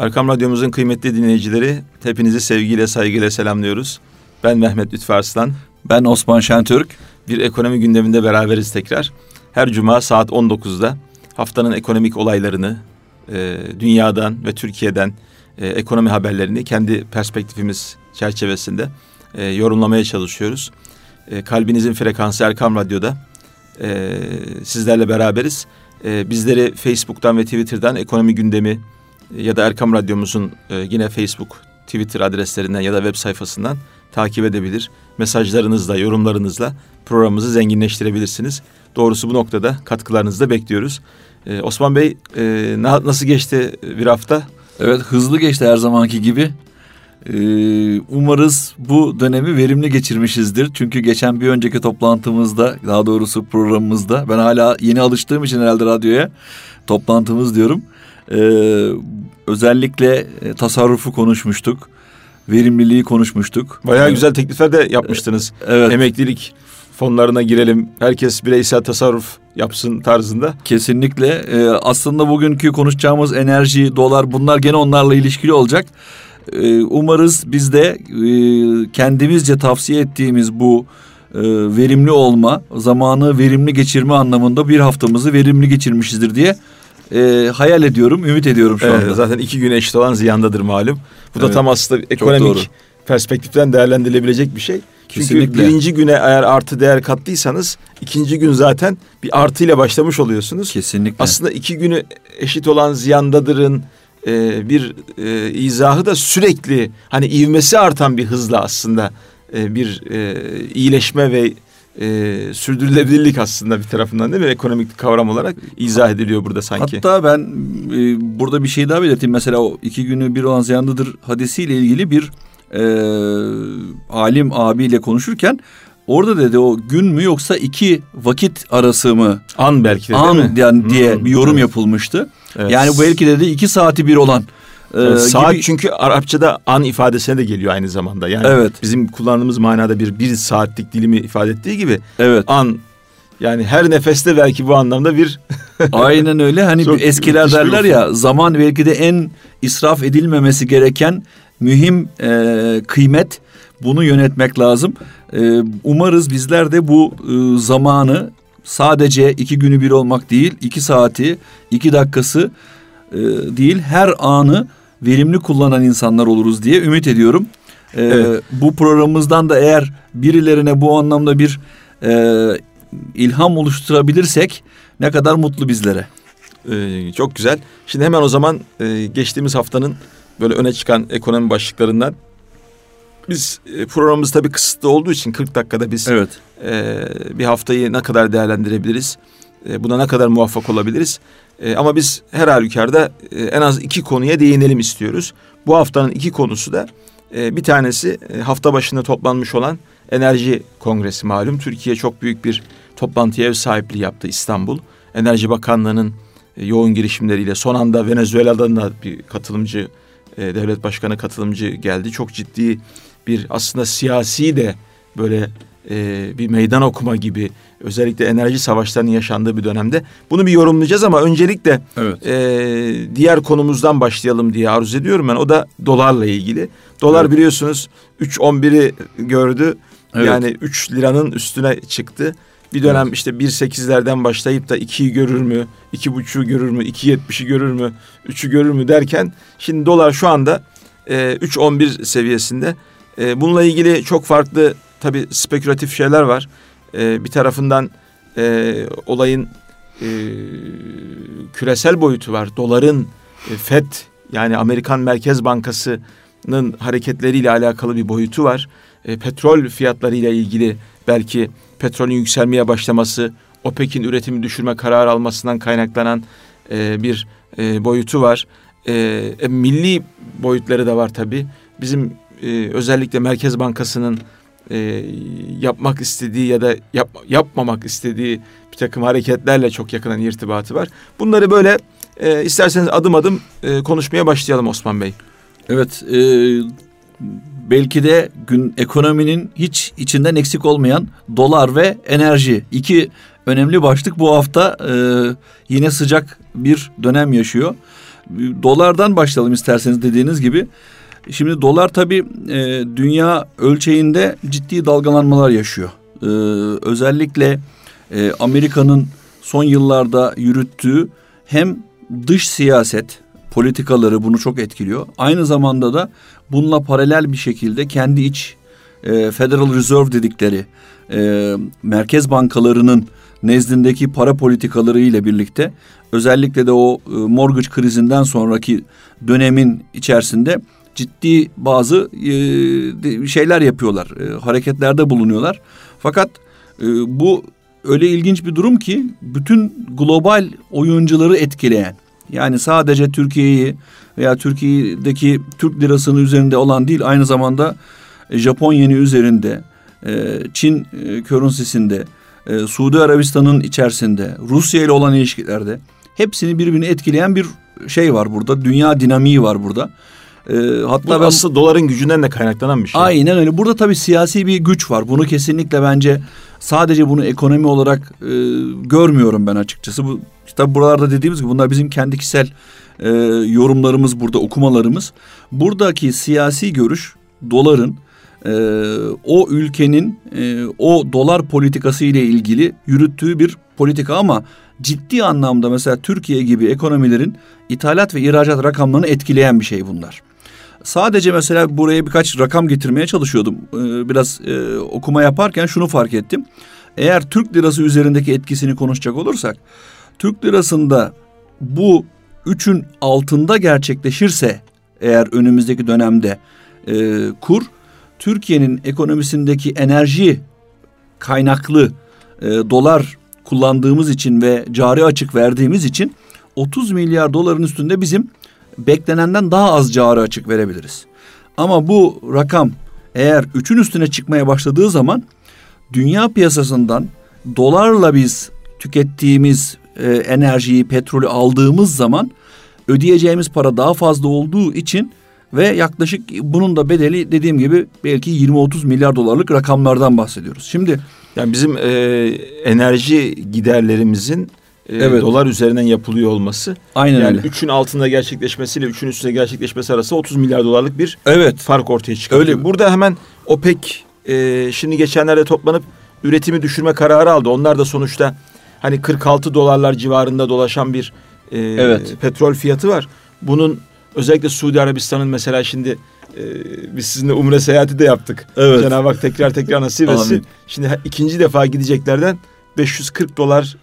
Arkam Radyomuzun kıymetli dinleyicileri, hepinizi sevgiyle, saygıyla selamlıyoruz. Ben Mehmet Lütfü Arslan. Ben Osman Şentürk. Bir ekonomi gündeminde beraberiz tekrar. Her cuma saat 19'da haftanın ekonomik olaylarını, e, dünyadan ve Türkiye'den e, ekonomi haberlerini kendi perspektifimiz çerçevesinde e, yorumlamaya çalışıyoruz. E, kalbinizin frekansı Erkam Radyo'da e, sizlerle beraberiz. E, bizleri Facebook'tan ve Twitter'dan ekonomi gündemi ya da Erkam Radyomuzun e, yine Facebook, Twitter adreslerinden ya da web sayfasından takip edebilir. Mesajlarınızla, yorumlarınızla programımızı zenginleştirebilirsiniz. Doğrusu bu noktada katkılarınızı da bekliyoruz. Ee, Osman Bey e, nasıl geçti bir hafta? Evet hızlı geçti her zamanki gibi. Ee, umarız bu dönemi verimli geçirmişizdir. Çünkü geçen bir önceki toplantımızda daha doğrusu programımızda ben hala yeni alıştığım için herhalde radyoya toplantımız diyorum. Ee, özellikle e, tasarrufu konuşmuştuk. Verimliliği konuşmuştuk. Bayağı ee, güzel teklifler de yapmıştınız. Evet. Emeklilik fonlarına girelim. Herkes bireysel tasarruf yapsın tarzında. Kesinlikle. Ee, aslında bugünkü konuşacağımız enerji, dolar bunlar gene onlarla ilişkili olacak. Ee, umarız biz de e, kendimizce tavsiye ettiğimiz bu e, verimli olma, zamanı verimli geçirme anlamında bir haftamızı verimli geçirmişizdir diye e, hayal ediyorum, ümit ediyorum şu evet, anda. Zaten iki gün eşit olan ziyandadır malum. Bu evet, da tam aslında ekonomik perspektiften değerlendirilebilecek bir şey. Kesinlikle. Çünkü birinci güne eğer artı değer kattıysanız ikinci gün zaten bir artı ile başlamış oluyorsunuz. Kesinlikle. Aslında iki günü eşit olan ziyandadırın e, bir e, izahı da sürekli hani ivmesi artan bir hızla aslında e, bir e, iyileşme ve e, sürdürülebilirlik aslında bir tarafından değil mi? Ekonomik kavram olarak izah ediliyor burada sanki. Hatta ben e, burada bir şey daha belirteyim. Mesela o iki günü bir olan ziyandadır hadisiyle ilgili bir e, alim abiyle konuşurken orada dedi o gün mü yoksa iki vakit arası mı? An belki de An değil mi? Yani diye hmm, bir yorum evet. yapılmıştı. Evet. Yani belki dedi iki saati bir olan. E, saat gibi... çünkü Arapçada an ifadesine de geliyor aynı zamanda. Yani evet. bizim kullandığımız manada bir bir saatlik dilimi ifade ettiği gibi evet. an yani her nefeste belki bu anlamda bir Aynen öyle. Hani eskiler derler ya zaman belki de en israf edilmemesi gereken mühim e, kıymet. Bunu yönetmek lazım. E, umarız bizler de bu e, zamanı sadece iki günü bir olmak değil, iki saati, iki dakikası e, değil, her anı verimli kullanan insanlar oluruz diye ümit ediyorum. E, evet. Bu programımızdan da eğer birilerine bu anlamda bir e, ilham oluşturabilirsek ne kadar mutlu bizlere. Ee, çok güzel. Şimdi hemen o zaman e, geçtiğimiz haftanın böyle öne çıkan ekonomi başlıklarından biz e, programımız tabii kısıtlı olduğu için 40 dakikada biz evet. e, bir haftayı ne kadar değerlendirebiliriz? E, buna ne kadar muvaffak olabiliriz? E, ama biz her halükarda e, en az iki konuya değinelim istiyoruz. Bu haftanın iki konusu da e, bir tanesi hafta başında toplanmış olan enerji kongresi malum. Türkiye çok büyük bir toplantıya ev sahipliği yaptı İstanbul. Enerji Bakanlığı'nın yoğun girişimleriyle son anda Venezuela'dan da bir katılımcı devlet başkanı katılımcı geldi. Çok ciddi bir aslında siyasi de böyle e, bir meydan okuma gibi özellikle enerji savaşlarının yaşandığı bir dönemde bunu bir yorumlayacağız ama öncelikle evet. e, diğer konumuzdan başlayalım diye arzu ediyorum ben. O da dolarla ilgili. Dolar evet. biliyorsunuz 3.11'i gördü. Evet. Yani 3 liranın üstüne çıktı. Bir dönem evet. işte 1.8'lerden başlayıp da 2'yi görür mü, 2.5'u görür mü, 2.70'i görür mü, 3'ü görür mü derken şimdi dolar şu anda e, 3.11 seviyesinde. E, bununla ilgili çok farklı tabii spekülatif şeyler var. E, bir tarafından e, olayın e, küresel boyutu var. Doların e, FED yani Amerikan Merkez Bankası'nın hareketleriyle alakalı bir boyutu var. E, petrol fiyatlarıyla ilgili belki petrolün yükselmeye başlaması, OPEC'in üretimi düşürme kararı almasından kaynaklanan e, bir e, boyutu var. E, e, milli boyutları da var tabii. Bizim e, özellikle Merkez Bankası'nın e, yapmak istediği ya da yap, yapmamak istediği bir takım hareketlerle çok yakından irtibatı var. Bunları böyle e, isterseniz adım adım e, konuşmaya başlayalım Osman Bey. Evet, e, belki de gün ekonominin hiç içinden eksik olmayan dolar ve enerji iki önemli başlık bu hafta e, yine sıcak bir dönem yaşıyor. dolardan başlayalım isterseniz dediğiniz gibi. Şimdi dolar tabii e, dünya ölçeğinde ciddi dalgalanmalar yaşıyor. E, özellikle e, Amerika'nın son yıllarda yürüttüğü hem dış siyaset politikaları bunu çok etkiliyor. Aynı zamanda da bununla paralel bir şekilde kendi iç e, Federal Reserve dedikleri e, merkez bankalarının nezdindeki para politikaları ile birlikte özellikle de o e, mortgage krizinden sonraki dönemin içerisinde ciddi bazı e, şeyler yapıyorlar, e, hareketlerde bulunuyorlar. Fakat e, bu öyle ilginç bir durum ki bütün global oyuncuları etkileyen. Yani sadece Türkiye'yi veya Türkiye'deki Türk lirasının üzerinde olan değil aynı zamanda e, Japon yeni üzerinde, e, Çin e, körünsesinde, Suudi Arabistan'ın içerisinde, Rusya ile olan ilişkilerde hepsini birbirini etkileyen bir şey var burada. Dünya dinamiği var burada. Hatta Bu ben, aslında doların gücünden de kaynaklanan bir şey. Aynen öyle. Burada tabii siyasi bir güç var. Bunu kesinlikle bence sadece bunu ekonomi olarak e, görmüyorum ben açıkçası. Bu tabii buralarda dediğimiz gibi bunlar bizim kendi kişisel e, yorumlarımız burada, okumalarımız. Buradaki siyasi görüş doların e, o ülkenin e, o dolar politikası ile ilgili yürüttüğü bir politika ama ciddi anlamda mesela Türkiye gibi ekonomilerin ithalat ve ihracat rakamlarını etkileyen bir şey bunlar. Sadece mesela buraya birkaç rakam getirmeye çalışıyordum. Ee, biraz e, okuma yaparken şunu fark ettim. Eğer Türk lirası üzerindeki etkisini konuşacak olursak, Türk lirasında bu üçün altında gerçekleşirse eğer önümüzdeki dönemde e, kur Türkiye'nin ekonomisindeki enerji kaynaklı e, dolar kullandığımız için ve cari açık verdiğimiz için 30 milyar doların üstünde bizim beklenenden daha az cari açık verebiliriz. Ama bu rakam eğer üçün üstüne çıkmaya başladığı zaman dünya piyasasından dolarla biz tükettiğimiz e, enerjiyi, petrolü aldığımız zaman ödeyeceğimiz para daha fazla olduğu için ve yaklaşık bunun da bedeli dediğim gibi belki 20-30 milyar dolarlık rakamlardan bahsediyoruz. Şimdi yani bizim e, enerji giderlerimizin e, evet. dolar üzerinden yapılıyor olması. Aynen yani öyle. üçün altında gerçekleşmesiyle üçün üstünde gerçekleşmesi arası 30 milyar dolarlık bir evet. fark ortaya çıkıyor. Öyle. Burada hemen OPEC e, şimdi geçenlerde toplanıp üretimi düşürme kararı aldı. Onlar da sonuçta hani 46 dolarlar civarında dolaşan bir e, evet. petrol fiyatı var. Bunun özellikle Suudi Arabistan'ın mesela şimdi e, biz sizinle umre seyahati de yaptık. Evet. Cenab-ı Hak tekrar tekrar nasip etsin. Şimdi ikinci defa gideceklerden 540 dolar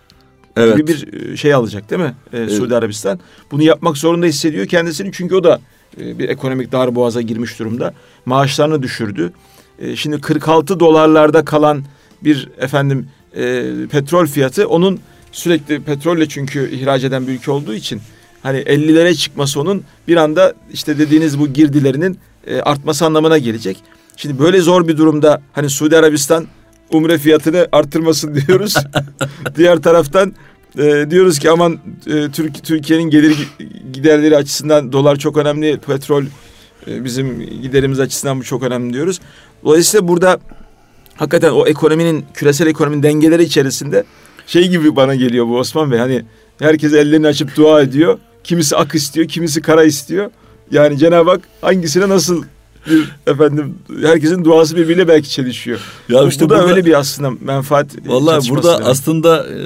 evet. gibi bir e, şey alacak değil mi? Ee, evet. Suudi Arabistan. Bunu yapmak zorunda hissediyor kendisini çünkü o da e, bir ekonomik darboğaza girmiş durumda. Maaşlarını düşürdü. E, şimdi 46 dolarlarda kalan bir efendim e, petrol fiyatı onun sürekli petrolle çünkü ihraç eden bir ülke olduğu için hani 50'lere çıkması onun bir anda işte dediğiniz bu girdilerinin e, artması anlamına gelecek. Şimdi böyle zor bir durumda hani Suudi Arabistan umre fiyatını arttırmasın diyoruz. Diğer taraftan e, diyoruz ki aman e, Türk Türkiye'nin gelir giderleri açısından dolar çok önemli, petrol e, bizim giderimiz açısından bu çok önemli diyoruz. Dolayısıyla burada hakikaten o ekonominin küresel ekonominin dengeleri içerisinde şey gibi bana geliyor bu Osman Bey hani herkes ellerini açıp dua ediyor. Kimisi ak istiyor, kimisi kara istiyor. Yani Cenab-ı Hak hangisine nasıl bir efendim herkesin duası birbiriyle belki çelişiyor. Ya işte bu da burada, öyle bir aslında menfaat. Vallahi burada yani. aslında e,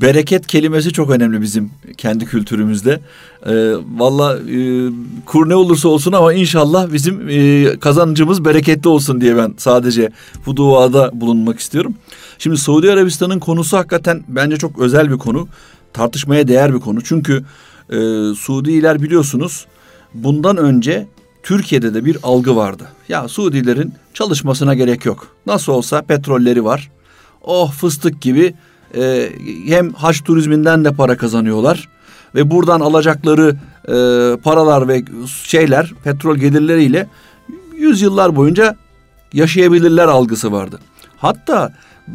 bereket kelimesi çok önemli bizim kendi kültürümüzde. E, Valla e, kur ne olursa olsun ama inşallah bizim e, kazancımız bereketli olsun diye ben sadece bu duada bulunmak istiyorum. Şimdi Suudi Arabistan'ın konusu hakikaten bence çok özel bir konu. Tartışmaya değer bir konu. Çünkü e, Suudiler biliyorsunuz bundan önce Türkiye'de de bir algı vardı. Ya Suudilerin çalışmasına gerek yok. Nasıl olsa petrolleri var. Oh fıstık gibi e, hem haç turizminden de para kazanıyorlar. Ve buradan alacakları e, paralar ve şeyler petrol gelirleriyle yüzyıllar boyunca yaşayabilirler algısı vardı. Hatta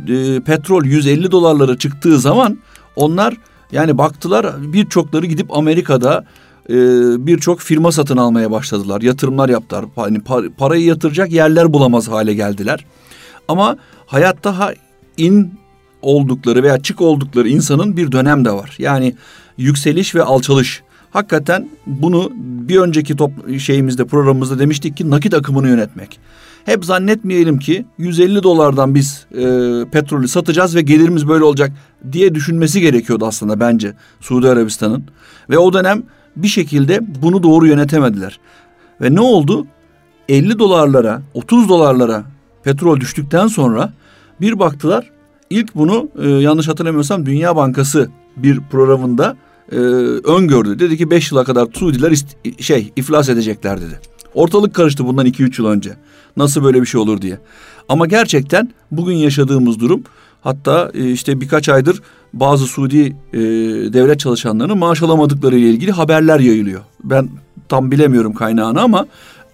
e, petrol 150 dolarlara çıktığı zaman onlar yani baktılar birçokları gidip Amerika'da e, birçok firma satın almaya başladılar. Yatırımlar yaptılar. Hani parayı yatıracak yerler bulamaz hale geldiler. Ama hayat daha in oldukları veya çık oldukları insanın bir dönem de var. Yani yükseliş ve alçalış hakikaten bunu bir önceki top şeyimizde programımızda demiştik ki nakit akımını yönetmek. Hep zannetmeyelim ki 150 dolardan biz e, petrolü satacağız ve gelirimiz böyle olacak diye düşünmesi gerekiyordu aslında bence Suudi Arabistan'ın. Ve o dönem bir şekilde bunu doğru yönetemediler. Ve ne oldu? 50 dolarlara, 30 dolarlara petrol düştükten sonra bir baktılar. İlk bunu e, yanlış hatırlamıyorsam Dünya Bankası bir programında e, öngördü. Dedi ki 5 yıla kadar Suudiler ist- şey iflas edecekler dedi. Ortalık karıştı bundan 2-3 yıl önce. Nasıl böyle bir şey olur diye. Ama gerçekten bugün yaşadığımız durum hatta e, işte birkaç aydır bazı Suudi e, devlet çalışanlarının maaş alamadıkları ile ilgili haberler yayılıyor. Ben tam bilemiyorum kaynağını ama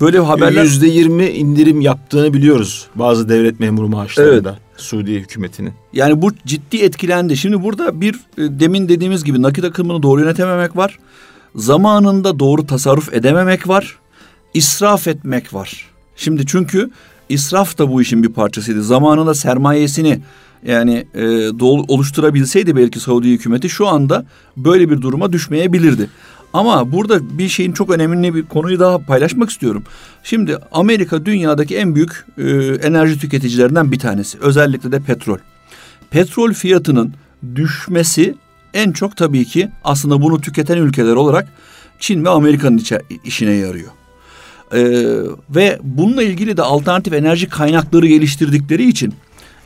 böyle haberler... Yüzde yirmi indirim yaptığını biliyoruz bazı devlet memuru maaşlarında evet. Suudi hükümetinin. Yani bu ciddi etkilendi. Şimdi burada bir e, demin dediğimiz gibi nakit akımını doğru yönetememek var. Zamanında doğru tasarruf edememek var. İsraf etmek var. Şimdi çünkü israf da bu işin bir parçasıydı. Zamanında sermayesini yani e, dolu, oluşturabilseydi belki Saudi hükümeti şu anda böyle bir duruma düşmeyebilirdi. Ama burada bir şeyin çok önemli bir konuyu daha paylaşmak istiyorum. Şimdi Amerika dünyadaki en büyük e, enerji tüketicilerinden bir tanesi. Özellikle de petrol. Petrol fiyatının düşmesi en çok tabii ki aslında bunu tüketen ülkeler olarak Çin ve Amerika'nın işine yarıyor. Ee, ve bununla ilgili de alternatif enerji kaynakları geliştirdikleri için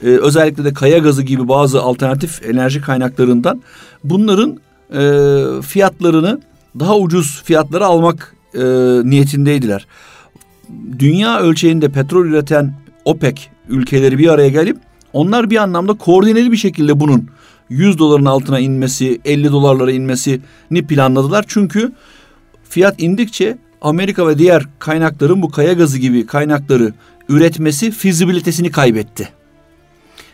e, özellikle de kaya gazı gibi bazı alternatif enerji kaynaklarından bunların e, fiyatlarını daha ucuz fiyatlara almak e, niyetindeydiler. Dünya ölçeğinde petrol üreten OPEC ülkeleri bir araya gelip onlar bir anlamda koordineli bir şekilde bunun 100 doların altına inmesi, 50 dolarlara inmesini planladılar. Çünkü fiyat indikçe Amerika ve diğer kaynakların bu kaya gazı gibi kaynakları üretmesi fizibilitesini kaybetti.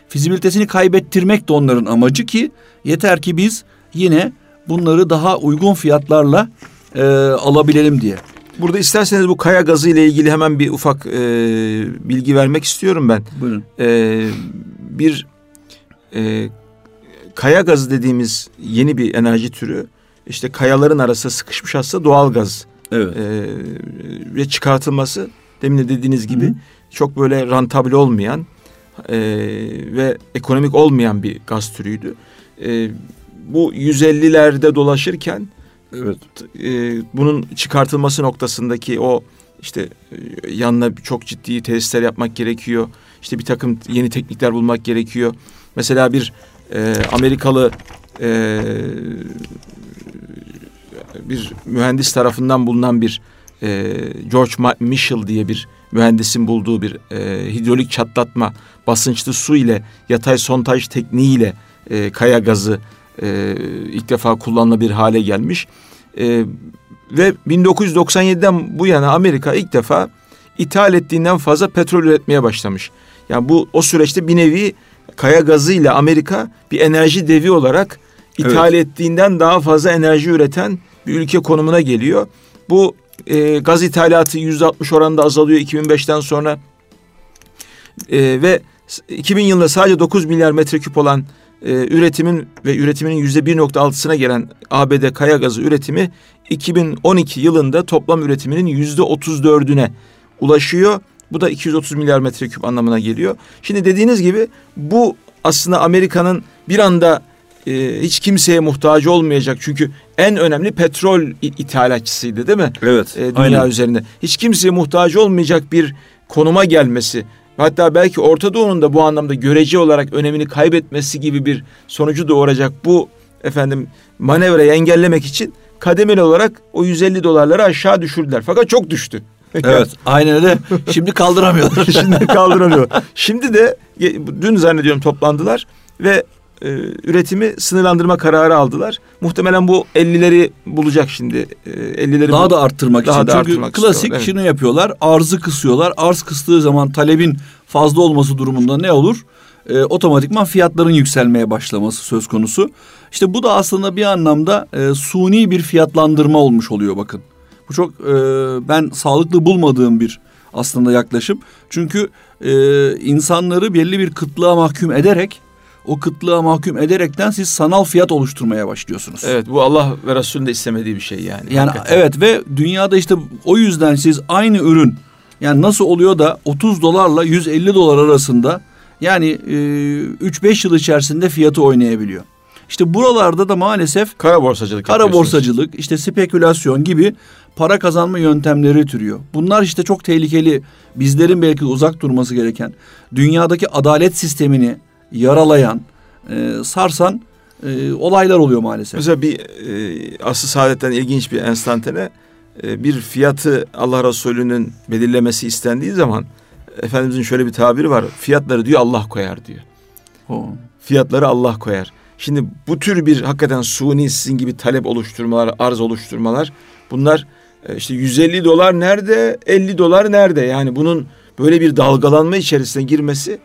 Fizibilitesini kaybettirmek de onların amacı ki yeter ki biz yine bunları daha uygun fiyatlarla e, alabilelim diye. Burada isterseniz bu kaya gazı ile ilgili hemen bir ufak e, bilgi vermek istiyorum ben. Buyurun. E, bir e, kaya gazı dediğimiz yeni bir enerji türü işte kayaların arasında sıkışmış aslında doğal gaz. Evet. E, ve çıkartılması demin de dediğiniz gibi Hı. çok böyle rentable olmayan e, ve ekonomik olmayan bir gaz türüydü. E, bu 150'lerde dolaşırken evet e, bunun çıkartılması noktasındaki o işte e, yanına çok ciddi tesisler yapmak gerekiyor. İşte bir takım yeni teknikler bulmak gerekiyor. Mesela bir e, Amerikalı e, bir mühendis tarafından bulunan bir e, George Mitchell diye bir mühendisin bulduğu bir e, hidrolik çatlatma basınçlı su ile yatay sontaj tekniğiyle e, kaya gazı e, ilk defa kullanılabilir hale gelmiş. E, ve 1997'den bu yana Amerika ilk defa ithal ettiğinden fazla petrol üretmeye başlamış. Yani bu o süreçte bir nevi kaya gazıyla Amerika bir enerji devi olarak ithal evet. ettiğinden daha fazla enerji üreten bir ülke konumuna geliyor. Bu e, gaz ithalatı yüzde altmış oranında azalıyor 2005'ten sonra e, ve 2000 yılında sadece 9 milyar metreküp olan e, üretimin ve üretiminin yüzde 1.6'sına gelen ABD kaya gazı üretimi 2012 yılında toplam üretiminin yüzde 34'üne ulaşıyor. Bu da 230 milyar metreküp anlamına geliyor. Şimdi dediğiniz gibi bu aslında Amerika'nın bir anda e, hiç kimseye muhtaç olmayacak. Çünkü en önemli petrol ithalatçısıydı değil mi? Evet. E, dünya aynen. üzerinde. Hiç kimseye muhtaç olmayacak bir konuma gelmesi Hatta belki Orta Doğu'nun da bu anlamda görece olarak önemini kaybetmesi gibi bir sonucu doğuracak bu efendim manevrayı engellemek için kademeli olarak o 150 dolarları aşağı düşürdüler. Fakat çok düştü. Evet aynen öyle. Şimdi kaldıramıyorlar. Şimdi kaldıramıyor. Şimdi de dün zannediyorum toplandılar ve e, üretimi sınırlandırma kararı aldılar. Muhtemelen bu 50'leri bulacak şimdi. E, 50'leri daha bul- da arttırmak daha için. Da Çünkü arttırmak klasik evet. şunu yapıyorlar. Arzı kısıyorlar. Arz kıstığı zaman talebin fazla olması durumunda ne olur? E, otomatikman fiyatların yükselmeye başlaması söz konusu. İşte bu da aslında bir anlamda e, suni bir fiyatlandırma olmuş oluyor bakın. Bu çok e, ben sağlıklı bulmadığım bir aslında yaklaşım. Çünkü e, insanları belli bir kıtlığa mahkum ederek o kıtlığa mahkum ederekten siz sanal fiyat oluşturmaya başlıyorsunuz. Evet bu Allah ve Resulü'nün de istemediği bir şey yani. Yani hakikaten. evet ve dünyada işte o yüzden siz aynı ürün yani nasıl oluyor da 30 dolarla 150 dolar arasında yani e, 3-5 yıl içerisinde fiyatı oynayabiliyor. İşte buralarda da maalesef kara borsacılık kara borsacılık, işte spekülasyon gibi para kazanma yöntemleri türüyor. Bunlar işte çok tehlikeli. Bizlerin belki uzak durması gereken, dünyadaki adalet sistemini yaralayan, e, sarsan e, olaylar oluyor maalesef. Mesela bir e, aslı saadetten ilginç bir enstantane e, bir fiyatı Allah Resulü'nün belirlemesi istendiği zaman Efendimizin şöyle bir tabiri var. Fiyatları diyor Allah koyar diyor. Oh. Fiyatları Allah koyar. Şimdi bu tür bir hakikaten suni sizin gibi talep oluşturmalar, arz oluşturmalar bunlar e, işte 150 dolar nerede, 50 dolar nerede? Yani bunun böyle bir dalgalanma içerisine girmesi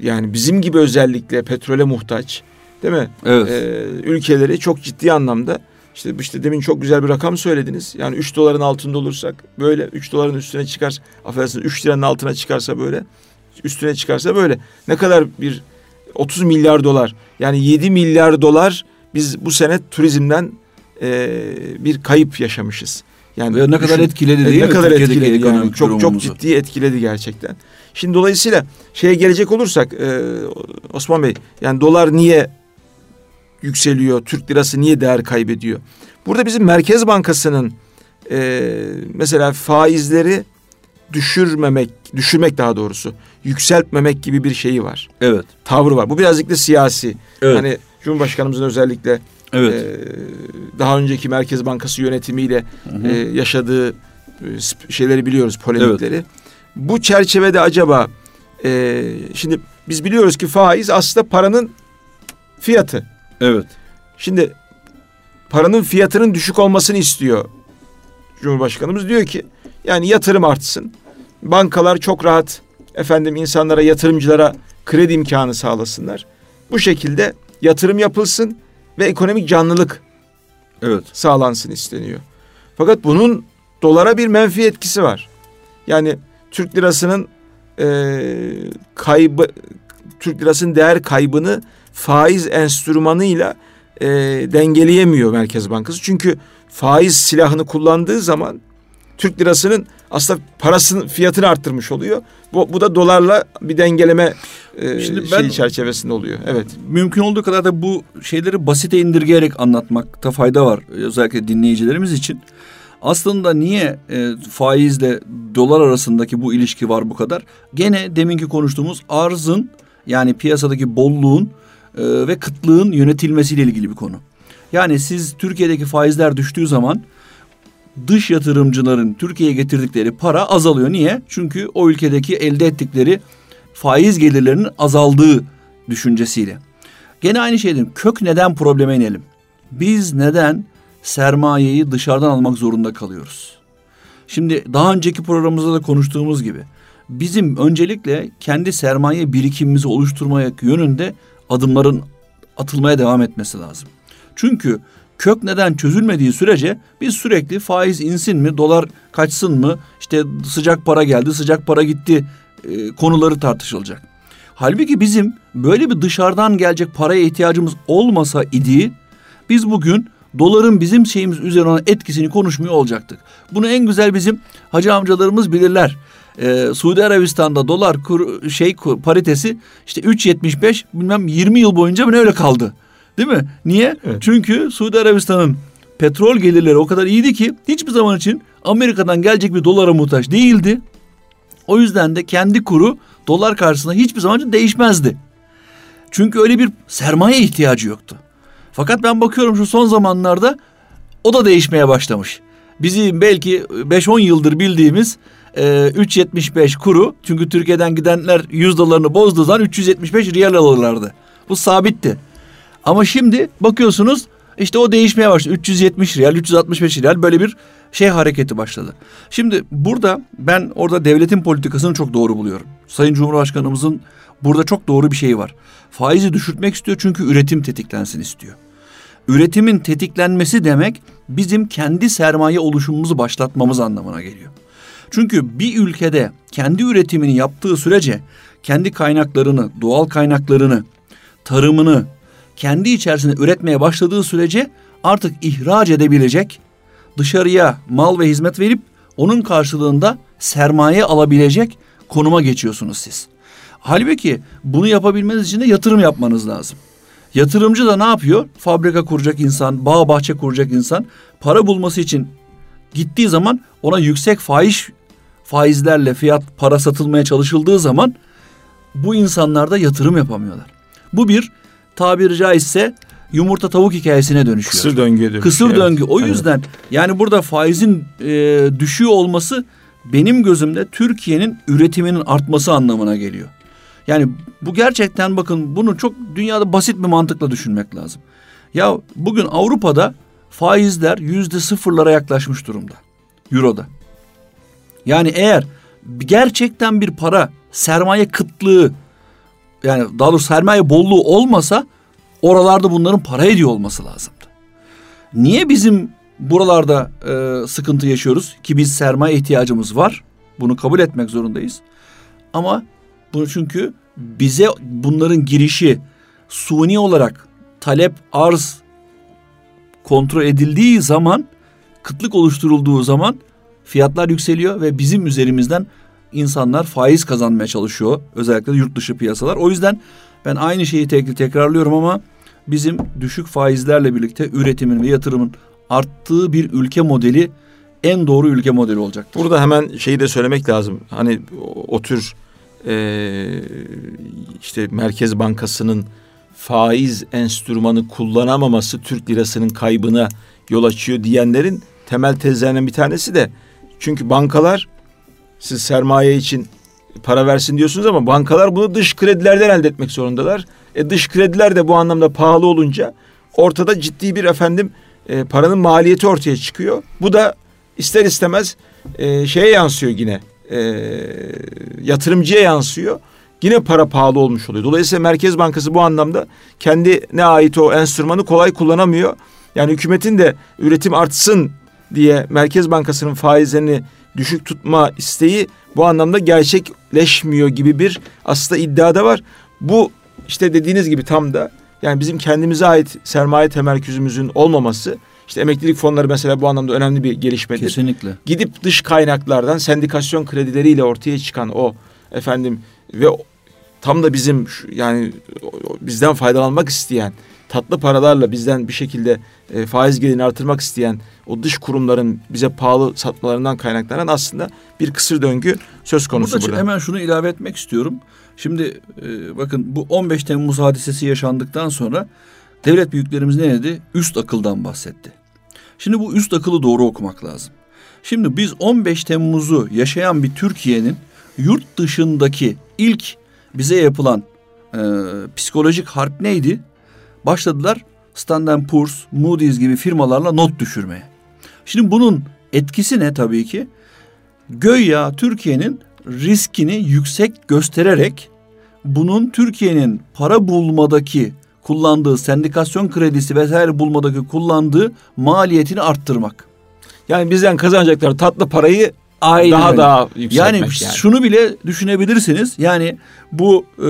yani bizim gibi özellikle petrole muhtaç değil mi? Evet. Ee, ülkeleri çok ciddi anlamda işte işte demin çok güzel bir rakam söylediniz. Yani 3 doların altında olursak böyle 3 doların üstüne çıkar. Affedersiniz 3 liranın altına çıkarsa böyle üstüne çıkarsa böyle. Ne kadar bir 30 milyar dolar yani 7 milyar dolar biz bu sene turizmden e, bir kayıp yaşamışız. Yani Ve ne kadar etkiledi değil ne mi? kadar etkiledi yani çok çok ciddi etkiledi gerçekten. Şimdi dolayısıyla şeye gelecek olursak e, Osman Bey yani dolar niye yükseliyor? Türk lirası niye değer kaybediyor? Burada bizim Merkez Bankası'nın e, mesela faizleri düşürmemek, düşürmek daha doğrusu, yükseltmemek gibi bir şeyi var. Evet. Tavrı var. Bu birazcık da siyasi. Evet. Hani Cumhurbaşkanımızın özellikle evet. e, daha önceki Merkez Bankası yönetimiyle hı hı. E, yaşadığı e, şeyleri biliyoruz, polemikleri. Evet. Bu çerçevede acaba e, şimdi biz biliyoruz ki faiz aslında paranın fiyatı. Evet. Şimdi paranın fiyatının düşük olmasını istiyor Cumhurbaşkanımız diyor ki yani yatırım artsın. Bankalar çok rahat efendim insanlara, yatırımcılara kredi imkanı sağlasınlar. Bu şekilde yatırım yapılsın ve ekonomik canlılık evet. sağlansın isteniyor. Fakat bunun dolara bir menfi etkisi var. Yani Türk lirasının e, kaybı Türk lirasının değer kaybını faiz enstrümanıyla e, dengeleyemiyor Merkez Bankası. Çünkü faiz silahını kullandığı zaman Türk lirasının aslında parasının fiyatını arttırmış oluyor. Bu, bu da dolarla bir dengeleme e, Şimdi ben, şeyi çerçevesinde oluyor. Evet. Mümkün olduğu kadar da bu şeyleri basite indirgeyerek anlatmakta fayda var. Özellikle dinleyicilerimiz için. Aslında niye e, faizle dolar arasındaki bu ilişki var bu kadar? Gene deminki konuştuğumuz arzın yani piyasadaki bolluğun e, ve kıtlığın yönetilmesiyle ilgili bir konu. Yani siz Türkiye'deki faizler düştüğü zaman dış yatırımcıların Türkiye'ye getirdikleri para azalıyor. Niye? Çünkü o ülkedeki elde ettikleri faiz gelirlerinin azaldığı düşüncesiyle. Gene aynı şeyden kök neden probleme inelim. Biz neden sermayeyi dışarıdan almak zorunda kalıyoruz? Şimdi daha önceki programımızda da konuştuğumuz gibi bizim öncelikle kendi sermaye birikimimizi oluşturmaya yönünde adımların atılmaya devam etmesi lazım. Çünkü kök neden çözülmediği sürece biz sürekli faiz insin mi, dolar kaçsın mı, işte sıcak para geldi, sıcak para gitti e, konuları tartışılacak. Halbuki bizim böyle bir dışarıdan gelecek paraya ihtiyacımız olmasa idi biz bugün doların bizim şeyimiz üzerine olan etkisini konuşmuyor olacaktık. Bunu en güzel bizim hacı amcalarımız bilirler. Ee, Suudi Arabistan'da dolar kur, şey kur, paritesi işte 3.75 bilmem 20 yıl boyunca öyle kaldı. Değil mi? Niye? Evet. Çünkü Suudi Arabistan'ın petrol gelirleri o kadar iyiydi ki hiçbir zaman için Amerika'dan gelecek bir dolara muhtaç değildi. O yüzden de kendi kuru dolar karşısında hiçbir zaman değişmezdi. Çünkü öyle bir sermaye ihtiyacı yoktu. Fakat ben bakıyorum şu son zamanlarda o da değişmeye başlamış. Bizim belki 5-10 yıldır bildiğimiz e, 3.75 kuru çünkü Türkiye'den gidenler 100 dolarını bozduğu zaman 375 riyal alırlardı. Bu sabitti. Ama şimdi bakıyorsunuz işte o değişmeye başladı. 370 riyal, 365 riyal böyle bir şey hareketi başladı. Şimdi burada ben orada devletin politikasını çok doğru buluyorum. Sayın Cumhurbaşkanımızın burada çok doğru bir şey var. Faizi düşürtmek istiyor çünkü üretim tetiklensin istiyor. Üretimin tetiklenmesi demek bizim kendi sermaye oluşumumuzu başlatmamız anlamına geliyor. Çünkü bir ülkede kendi üretimini yaptığı sürece kendi kaynaklarını, doğal kaynaklarını tarımını kendi içerisinde üretmeye başladığı sürece artık ihraç edebilecek, dışarıya mal ve hizmet verip onun karşılığında sermaye alabilecek konuma geçiyorsunuz siz. Halbuki bunu yapabilmeniz için de yatırım yapmanız lazım. Yatırımcı da ne yapıyor? Fabrika kuracak insan, bağ bahçe kuracak insan para bulması için gittiği zaman ona yüksek faiz faizlerle fiyat para satılmaya çalışıldığı zaman bu insanlar da yatırım yapamıyorlar. Bu bir tabiri caizse yumurta tavuk hikayesine dönüşüyor. Kısır döngüye dönüşüyor. Kısır evet. döngü. O yüzden evet. yani burada faizin e, düşüyor olması benim gözümde Türkiye'nin üretiminin artması anlamına geliyor. Yani bu gerçekten bakın bunu çok dünyada basit bir mantıkla düşünmek lazım. Ya bugün Avrupa'da faizler yüzde sıfırlara yaklaşmış durumda. Euro'da. Yani eğer gerçekten bir para sermaye kıtlığı yani daha doğrusu sermaye bolluğu olmasa oralarda bunların para ediyor olması lazımdı. Niye bizim buralarda e, sıkıntı yaşıyoruz ki biz sermaye ihtiyacımız var. Bunu kabul etmek zorundayız. Ama bunu çünkü bize bunların girişi suni olarak talep arz kontrol edildiği zaman kıtlık oluşturulduğu zaman fiyatlar yükseliyor ve bizim üzerimizden insanlar faiz kazanmaya çalışıyor. Özellikle yurt dışı piyasalar. O yüzden ben aynı şeyi tek tekrarlıyorum ama bizim düşük faizlerle birlikte üretimin ve yatırımın arttığı bir ülke modeli en doğru ülke modeli olacaktır. Burada hemen şeyi de söylemek lazım. Hani o, o tür e, işte Merkez Bankası'nın faiz enstrümanı kullanamaması Türk lirasının kaybına yol açıyor diyenlerin temel tezlerinden bir tanesi de çünkü bankalar siz sermaye için para versin diyorsunuz ama bankalar bunu dış kredilerden elde etmek zorundalar. E dış krediler de bu anlamda pahalı olunca ortada ciddi bir efendim e, paranın maliyeti ortaya çıkıyor. Bu da ister istemez e, şeye yansıyor yine e, yatırımcıya yansıyor. Yine para pahalı olmuş oluyor. Dolayısıyla Merkez Bankası bu anlamda kendine ait o enstrümanı kolay kullanamıyor. Yani hükümetin de üretim artsın diye Merkez Bankası'nın faizlerini düşük tutma isteği bu anlamda gerçekleşmiyor gibi bir aslında iddia da var. Bu işte dediğiniz gibi tam da yani bizim kendimize ait sermaye temerküzümüzün olmaması işte emeklilik fonları mesela bu anlamda önemli bir gelişmedir. Kesinlikle. Gidip dış kaynaklardan sendikasyon kredileriyle ortaya çıkan o efendim ve tam da bizim yani bizden faydalanmak isteyen tatlı paralarla bizden bir şekilde e, faiz gelirini artırmak isteyen o dış kurumların bize pahalı satmalarından kaynaklanan aslında bir kısır döngü söz konusu burada. burada. Hemen şunu ilave etmek istiyorum. Şimdi e, bakın bu 15 Temmuz hadisesi yaşandıktan sonra devlet büyüklerimiz ne dedi? Üst akıldan bahsetti. Şimdi bu üst akılı doğru okumak lazım. Şimdi biz 15 Temmuz'u yaşayan bir Türkiye'nin yurt dışındaki ilk bize yapılan e, psikolojik harp neydi? Başladılar Standard Poor's, Moody's gibi firmalarla not düşürmeye. Şimdi bunun etkisi ne tabii ki? Göya Türkiye'nin riskini yüksek göstererek bunun Türkiye'nin para bulmadaki kullandığı sendikasyon kredisi vesaire bulmadaki kullandığı maliyetini arttırmak. Yani bizden kazanacakları tatlı parayı Aynen daha öyle. daha yükseltmek yani, yani şunu bile düşünebilirsiniz. Yani bu e,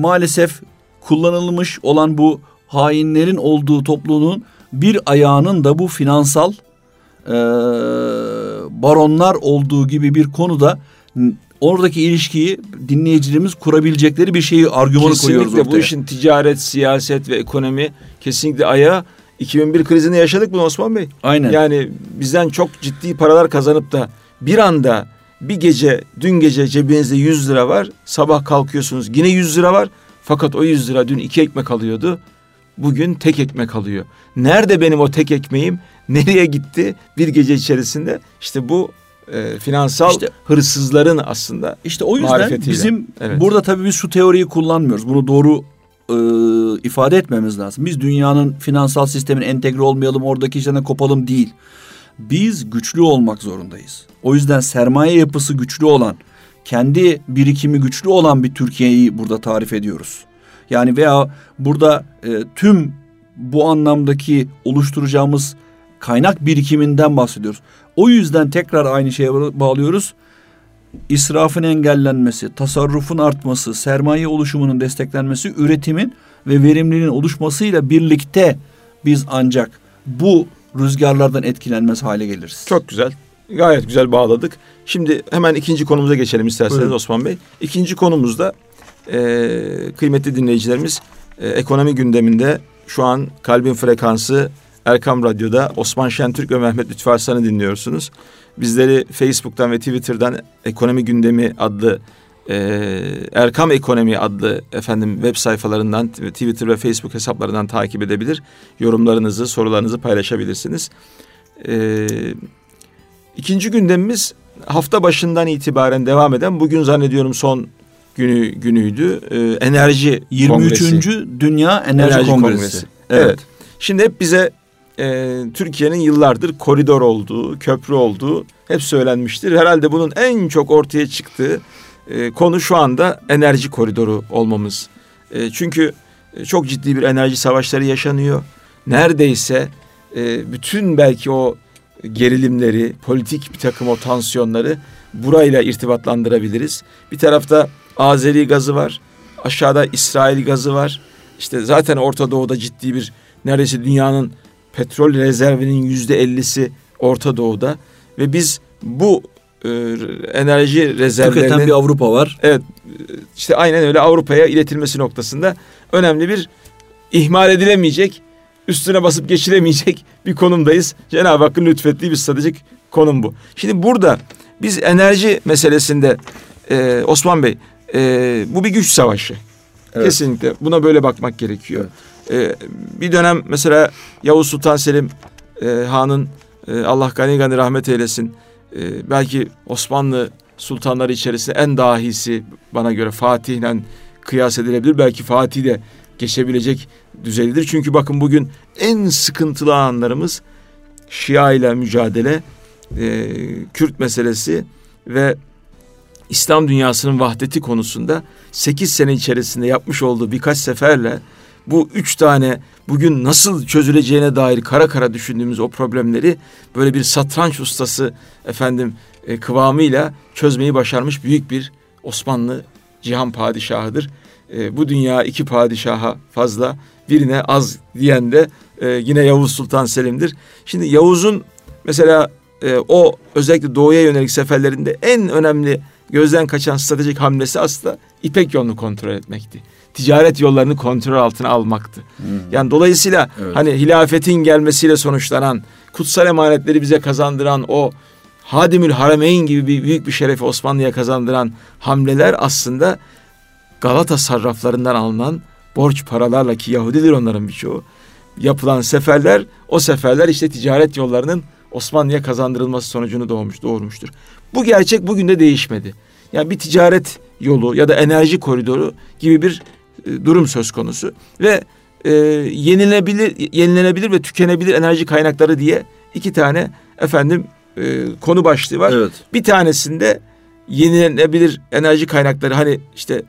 maalesef kullanılmış olan bu hainlerin olduğu topluluğun bir ayağının da bu finansal e, baronlar olduğu gibi bir konuda oradaki ilişkiyi dinleyicilerimiz kurabilecekleri bir şeyi argümanı kesinlikle koyuyoruz ortaya. bu işin ticaret, siyaset ve ekonomi kesinlikle ayağı 2001 krizini yaşadık mı Osman Bey? Aynen. Yani bizden çok ciddi paralar kazanıp da bir anda bir gece dün gece cebinizde 100 lira var. Sabah kalkıyorsunuz yine 100 lira var. Fakat o 100 lira dün iki ekmek alıyordu. Bugün tek ekmek alıyor. Nerede benim o tek ekmeğim? Nereye gitti bir gece içerisinde? İşte bu e, finansal işte, hırsızların aslında işte o yüzden bizim evet. burada tabii biz şu teoriyi kullanmıyoruz. Bunu doğru e, ifade etmemiz lazım. Biz dünyanın finansal sistemin entegre olmayalım, oradaki işlerine kopalım değil. Biz güçlü olmak zorundayız. O yüzden sermaye yapısı güçlü olan, kendi birikimi güçlü olan bir Türkiye'yi burada tarif ediyoruz. Yani veya burada e, tüm bu anlamdaki oluşturacağımız kaynak birikiminden bahsediyoruz. O yüzden tekrar aynı şeye bağlıyoruz. israfın engellenmesi, tasarrufun artması, sermaye oluşumunun desteklenmesi, üretimin ve verimliliğin oluşmasıyla birlikte biz ancak bu rüzgarlardan etkilenmez hale geliriz. Çok güzel. Gayet güzel bağladık. Şimdi hemen ikinci konumuza geçelim isterseniz Buyurun. Osman Bey. İkinci konumuzda e, kıymetli dinleyicilerimiz e, ekonomi gündeminde şu an kalbin frekansı Erkam Radyo'da Osman Şentürk ve Mehmet Lütfü Arslan'ı dinliyorsunuz. Bizleri Facebook'tan ve Twitter'dan Ekonomi Gündemi adlı e, Erkam Ekonomi adlı efendim web sayfalarından Twitter ve Facebook hesaplarından takip edebilir. Yorumlarınızı, sorularınızı paylaşabilirsiniz. E, ikinci gündemimiz hafta başından itibaren devam eden bugün zannediyorum son günü günüydü. E, enerji 23. Kongresi. Dünya Enerji, enerji Kongresi. Kongresi. Evet. evet. Şimdi hep bize e, Türkiye'nin yıllardır koridor olduğu, köprü olduğu hep söylenmiştir. Herhalde bunun en çok ortaya çıktığı e, konu şu anda enerji koridoru olmamız. E, çünkü e, çok ciddi bir enerji savaşları yaşanıyor. Neredeyse e, bütün belki o gerilimleri, politik bir takım o tansiyonları burayla irtibatlandırabiliriz. Bir tarafta Azeri gazı var, aşağıda İsrail gazı var. İşte zaten Orta Doğu'da ciddi bir neredeyse dünyanın petrol rezervinin yüzde ellisi Orta Doğu'da ve biz bu e, enerji rezervlerinin... Tüketen bir Avrupa var. Evet işte aynen öyle Avrupa'ya iletilmesi noktasında önemli bir ihmal edilemeyecek, üstüne basıp geçilemeyecek bir konumdayız. Cenab-ı Hakk'ın lütfettiği bir stratejik konum bu. Şimdi burada biz enerji meselesinde e, Osman Bey e, bu bir güç savaşı. Evet. Kesinlikle buna böyle bakmak gerekiyor. Evet. Ee, bir dönem mesela Yavuz Sultan Selim e, Han'ın e, Allah gani gani rahmet eylesin. E, belki Osmanlı sultanları içerisinde en dahisi bana göre Fatih'le kıyas edilebilir. Belki Fatih de geçebilecek düzeydedir. Çünkü bakın bugün en sıkıntılı anlarımız Şia ile mücadele, e, Kürt meselesi ve İslam dünyasının vahdeti konusunda 8 sene içerisinde yapmış olduğu birkaç seferle bu üç tane bugün nasıl çözüleceğine dair kara kara düşündüğümüz o problemleri böyle bir satranç ustası efendim e, kıvamıyla çözmeyi başarmış büyük bir Osmanlı cihan padişahıdır. E, bu dünya iki padişaha fazla birine az diyen de e, yine Yavuz Sultan Selim'dir. Şimdi Yavuz'un mesela e, o özellikle doğuya yönelik seferlerinde en önemli gözden kaçan stratejik hamlesi aslında İpek yolunu kontrol etmekti ticaret yollarını kontrol altına almaktı. Hmm. Yani dolayısıyla evet. hani hilafetin gelmesiyle sonuçlanan kutsal emanetleri bize kazandıran o Hadimül Harameyn gibi bir büyük bir şerefi Osmanlı'ya kazandıran hamleler aslında Galata sarraflarından alınan borç paralarla ki Yahudidir onların birçoğu yapılan seferler o seferler işte ticaret yollarının Osmanlı'ya kazandırılması sonucunu doğmuş doğurmuştur. Bu gerçek bugün de değişmedi. Yani bir ticaret yolu ya da enerji koridoru gibi bir durum söz konusu ve e, yenilebilir yenilenebilir ve tükenebilir enerji kaynakları diye iki tane efendim e, konu başlığı var. Evet. Bir tanesinde yenilenebilir enerji kaynakları hani işte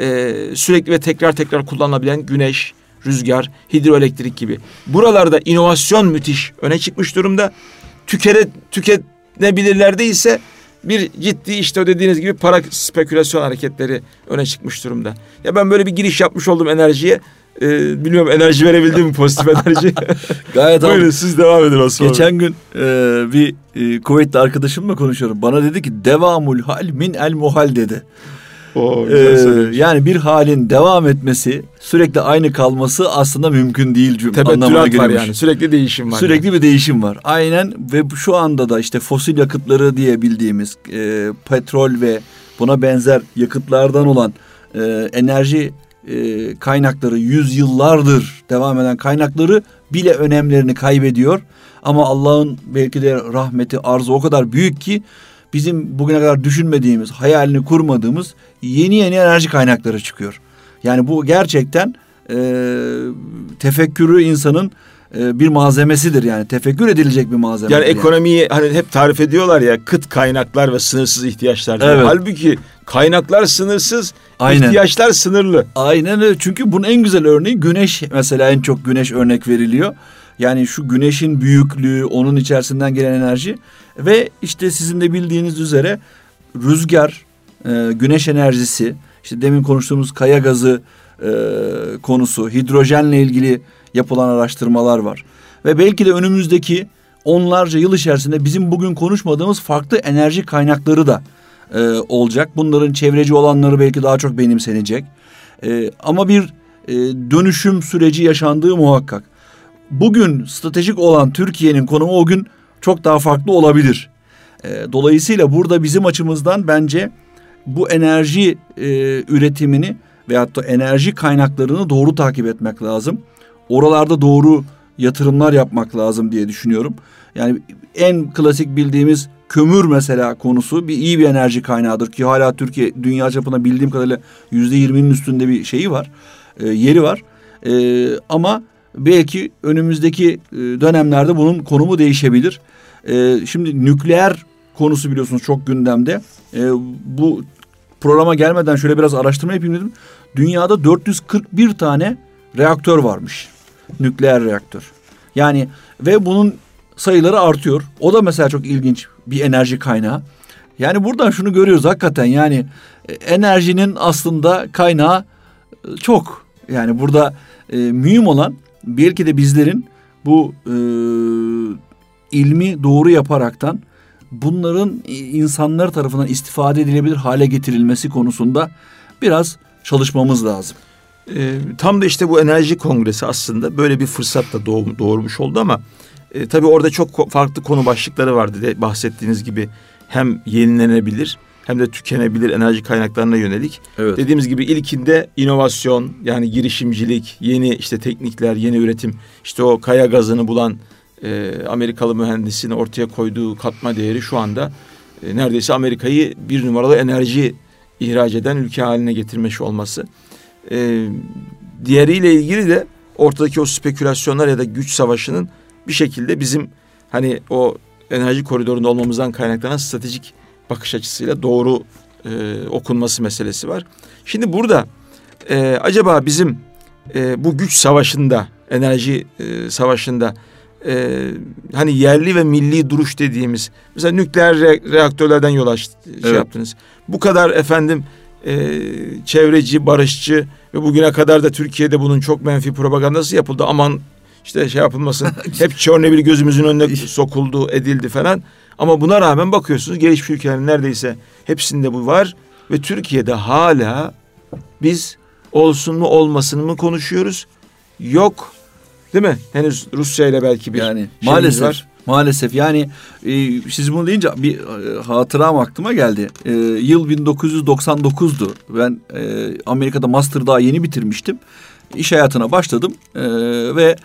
e, sürekli ve tekrar tekrar kullanılabilen güneş, rüzgar, hidroelektrik gibi. Buralarda inovasyon müthiş öne çıkmış durumda. Tükere, tükenebilirlerde ise bir ciddi işte dediğiniz gibi para spekülasyon hareketleri öne çıkmış durumda. Ya ben böyle bir giriş yapmış oldum enerjiye. Ee, bilmiyorum enerji verebildim mi pozitif enerji? Gayet Buyurun abi. siz devam edin Osman Geçen gün e, bir e, kuvvetli arkadaşımla konuşuyorum. Bana dedi ki devamul hal min el muhal dedi. Oo, ee, yani bir halin devam etmesi, sürekli aynı kalması aslında mümkün değil cümle anlamına var yani. Sürekli değişim var. Sürekli yani. bir değişim var. Aynen ve şu anda da işte fosil yakıtları diye bildiğimiz e, petrol ve buna benzer yakıtlardan olan e, enerji e, kaynakları yüzyıllardır devam eden kaynakları bile önemlerini kaybediyor. Ama Allah'ın belki de rahmeti arzı o kadar büyük ki bizim bugüne kadar düşünmediğimiz, hayalini kurmadığımız yeni yeni enerji kaynakları çıkıyor. Yani bu gerçekten e, tefekkürü insanın e, bir malzemesidir yani tefekkür edilecek bir malzeme. Yani ekonomiyi yani. hani hep tarif ediyorlar ya kıt kaynaklar ve sınırsız ihtiyaçlar. Evet. Halbuki kaynaklar sınırsız, Aynen. ihtiyaçlar sınırlı. Aynen öyle. Çünkü bunun en güzel örneği güneş mesela en çok güneş örnek veriliyor. Yani şu güneşin büyüklüğü, onun içerisinden gelen enerji ve işte sizin de bildiğiniz üzere rüzgar, e, güneş enerjisi, işte demin konuştuğumuz kaya gazı e, konusu, hidrojenle ilgili yapılan araştırmalar var. Ve belki de önümüzdeki onlarca yıl içerisinde bizim bugün konuşmadığımız farklı enerji kaynakları da e, olacak. Bunların çevreci olanları belki daha çok benimsenecek. E, ama bir e, dönüşüm süreci yaşandığı muhakkak. Bugün stratejik olan Türkiye'nin konumu o gün çok daha farklı olabilir. E, dolayısıyla burada bizim açımızdan bence bu enerji e, üretimini veyahut da enerji kaynaklarını doğru takip etmek lazım. Oralarda doğru yatırımlar yapmak lazım diye düşünüyorum. Yani en klasik bildiğimiz kömür mesela konusu bir iyi bir enerji kaynağıdır ki hala Türkiye dünya çapında bildiğim kadarıyla yüzde yirminin üstünde bir şeyi var, e, yeri var. E, ama belki önümüzdeki e, dönemlerde bunun konumu değişebilir. E, şimdi nükleer konusu biliyorsunuz çok gündemde. E, bu programa gelmeden şöyle biraz araştırma yapayım dedim. Dünyada 441 tane reaktör varmış. Nükleer reaktör. Yani ve bunun sayıları artıyor. O da mesela çok ilginç bir enerji kaynağı. Yani buradan şunu görüyoruz hakikaten yani enerjinin aslında kaynağı çok. Yani burada e, mühim olan belki de bizlerin bu e, ilmi doğru yaparaktan bunların insanlar tarafından istifade edilebilir hale getirilmesi konusunda biraz çalışmamız lazım. E, tam da işte bu enerji kongresi aslında böyle bir fırsatla doğ, doğurmuş oldu ama e, tabii orada çok farklı konu başlıkları vardı de bahsettiğiniz gibi hem yenilenebilir hem de tükenebilir enerji kaynaklarına yönelik. Evet. Dediğimiz gibi ilkinde inovasyon yani girişimcilik, yeni işte teknikler, yeni üretim, işte o kaya gazını bulan e, Amerikalı mühendisin ortaya koyduğu katma değeri şu anda e, neredeyse Amerika'yı bir numaralı enerji ihraç eden ülke haline getirmiş olması. E, diğeriyle ilgili de ortadaki o spekülasyonlar ya da güç savaşının bir şekilde bizim hani o enerji koridorunda olmamızdan kaynaklanan stratejik bakış açısıyla doğru e, okunması meselesi var. Şimdi burada e, acaba bizim e, bu güç savaşında, enerji e, savaşında e, hani yerli ve milli duruş dediğimiz mesela nükleer re- reaktörlerden yola şey evet. yaptınız. Bu kadar efendim e, çevreci, barışçı ve bugüne kadar da Türkiye'de bunun çok menfi propagandası yapıldı. Aman işte şey yapılmasın. Hep Çornobil gözümüzün önüne sokuldu, edildi falan. Ama buna rağmen bakıyorsunuz gelişmiş ülkelerin neredeyse hepsinde bu var. Ve Türkiye'de hala biz olsun mu olmasın mı konuşuyoruz. Yok değil mi? Henüz Rusya ile belki bir yani maalesef var. Maalesef yani e, siz bunu deyince bir e, hatıram aklıma geldi. E, yıl 1999'du. Ben e, Amerika'da master daha yeni bitirmiştim. İş hayatına başladım e, ve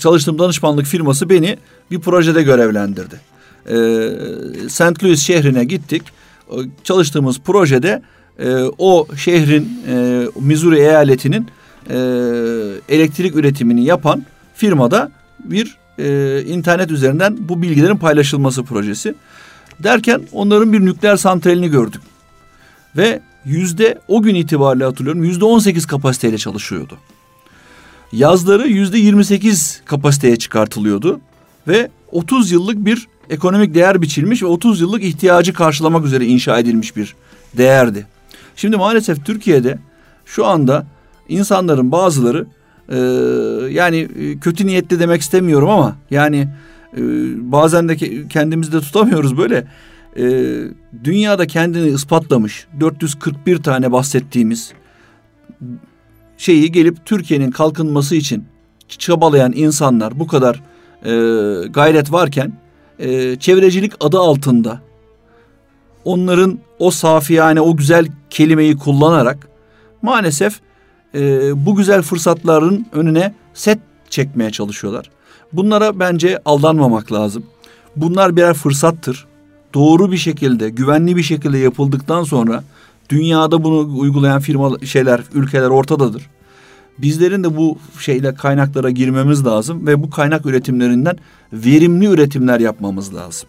çalıştığım danışmanlık firması beni bir projede görevlendirdi. E, St. Louis şehrine gittik. Çalıştığımız projede e, o şehrin e, Missouri eyaletinin e, elektrik üretimini yapan firmada bir e, internet üzerinden bu bilgilerin paylaşılması projesi. Derken onların bir nükleer santralini gördük. Ve yüzde o gün itibariyle hatırlıyorum yüzde on sekiz kapasiteyle çalışıyordu. Yazları yüzde yirmi sekiz kapasiteye çıkartılıyordu. Ve 30 yıllık bir ekonomik değer biçilmiş ve 30 yıllık ihtiyacı karşılamak üzere inşa edilmiş bir değerdi. Şimdi maalesef Türkiye'de şu anda insanların bazıları e, yani e, kötü niyetli demek istemiyorum ama yani e, bazen de kendimizi de tutamıyoruz böyle. E, dünyada kendini ispatlamış 441 tane bahsettiğimiz şeyi gelip Türkiye'nin kalkınması için çabalayan insanlar bu kadar e, gayret varken e, çevrecilik adı altında onların o safi yani o güzel kelimeyi kullanarak maalesef e, bu güzel fırsatların önüne set çekmeye çalışıyorlar. Bunlara bence aldanmamak lazım. Bunlar birer fırsattır. Doğru bir şekilde, güvenli bir şekilde yapıldıktan sonra dünyada bunu uygulayan firma şeyler, ülkeler ortadadır. Bizlerin de bu şeyle kaynaklara girmemiz lazım ve bu kaynak üretimlerinden verimli üretimler yapmamız lazım.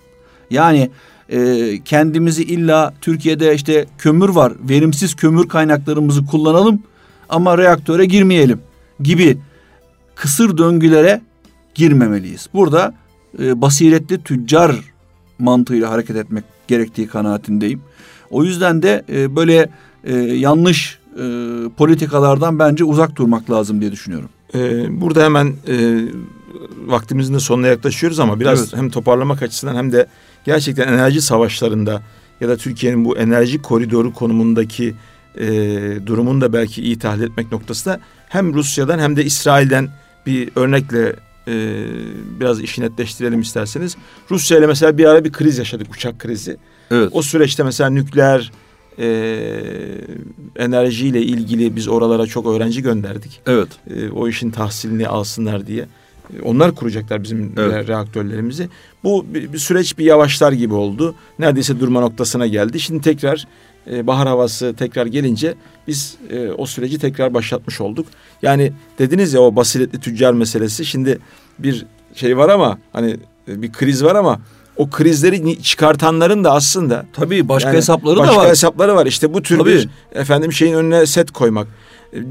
Yani e, kendimizi illa Türkiye'de işte kömür var, verimsiz kömür kaynaklarımızı kullanalım ama reaktöre girmeyelim gibi kısır döngülere girmemeliyiz. Burada e, basiretli tüccar mantığıyla hareket etmek gerektiği kanaatindeyim. O yüzden de e, böyle e, yanlış e, politikalardan bence uzak durmak lazım diye düşünüyorum. Ee, burada hemen e, vaktimizin de sonuna yaklaşıyoruz ama biraz evet. hem toparlamak açısından hem de gerçekten enerji savaşlarında ya da Türkiye'nin bu enerji koridoru konumundaki e, durumunu da belki iyi tahlil etmek noktasında hem Rusya'dan hem de İsrail'den bir örnekle e, biraz işi netleştirelim isterseniz. Rusya ile mesela bir ara bir kriz yaşadık uçak krizi. Evet. O süreçte mesela nükleer e, enerjiyle ilgili biz oralara çok öğrenci gönderdik. Evet. E, o işin tahsilini alsınlar diye. E, onlar kuracaklar bizim evet. reaktörlerimizi. Bu bir, bir süreç bir yavaşlar gibi oldu. Neredeyse durma noktasına geldi. Şimdi tekrar e, bahar havası tekrar gelince biz e, o süreci tekrar başlatmış olduk. Yani dediniz ya o basiretli tüccar meselesi şimdi bir şey var ama hani e, bir kriz var ama o krizleri çıkartanların da aslında tabii başka yani hesapları başka da var. Başka hesapları var. İşte bu tür tabii. bir efendim şeyin önüne set koymak.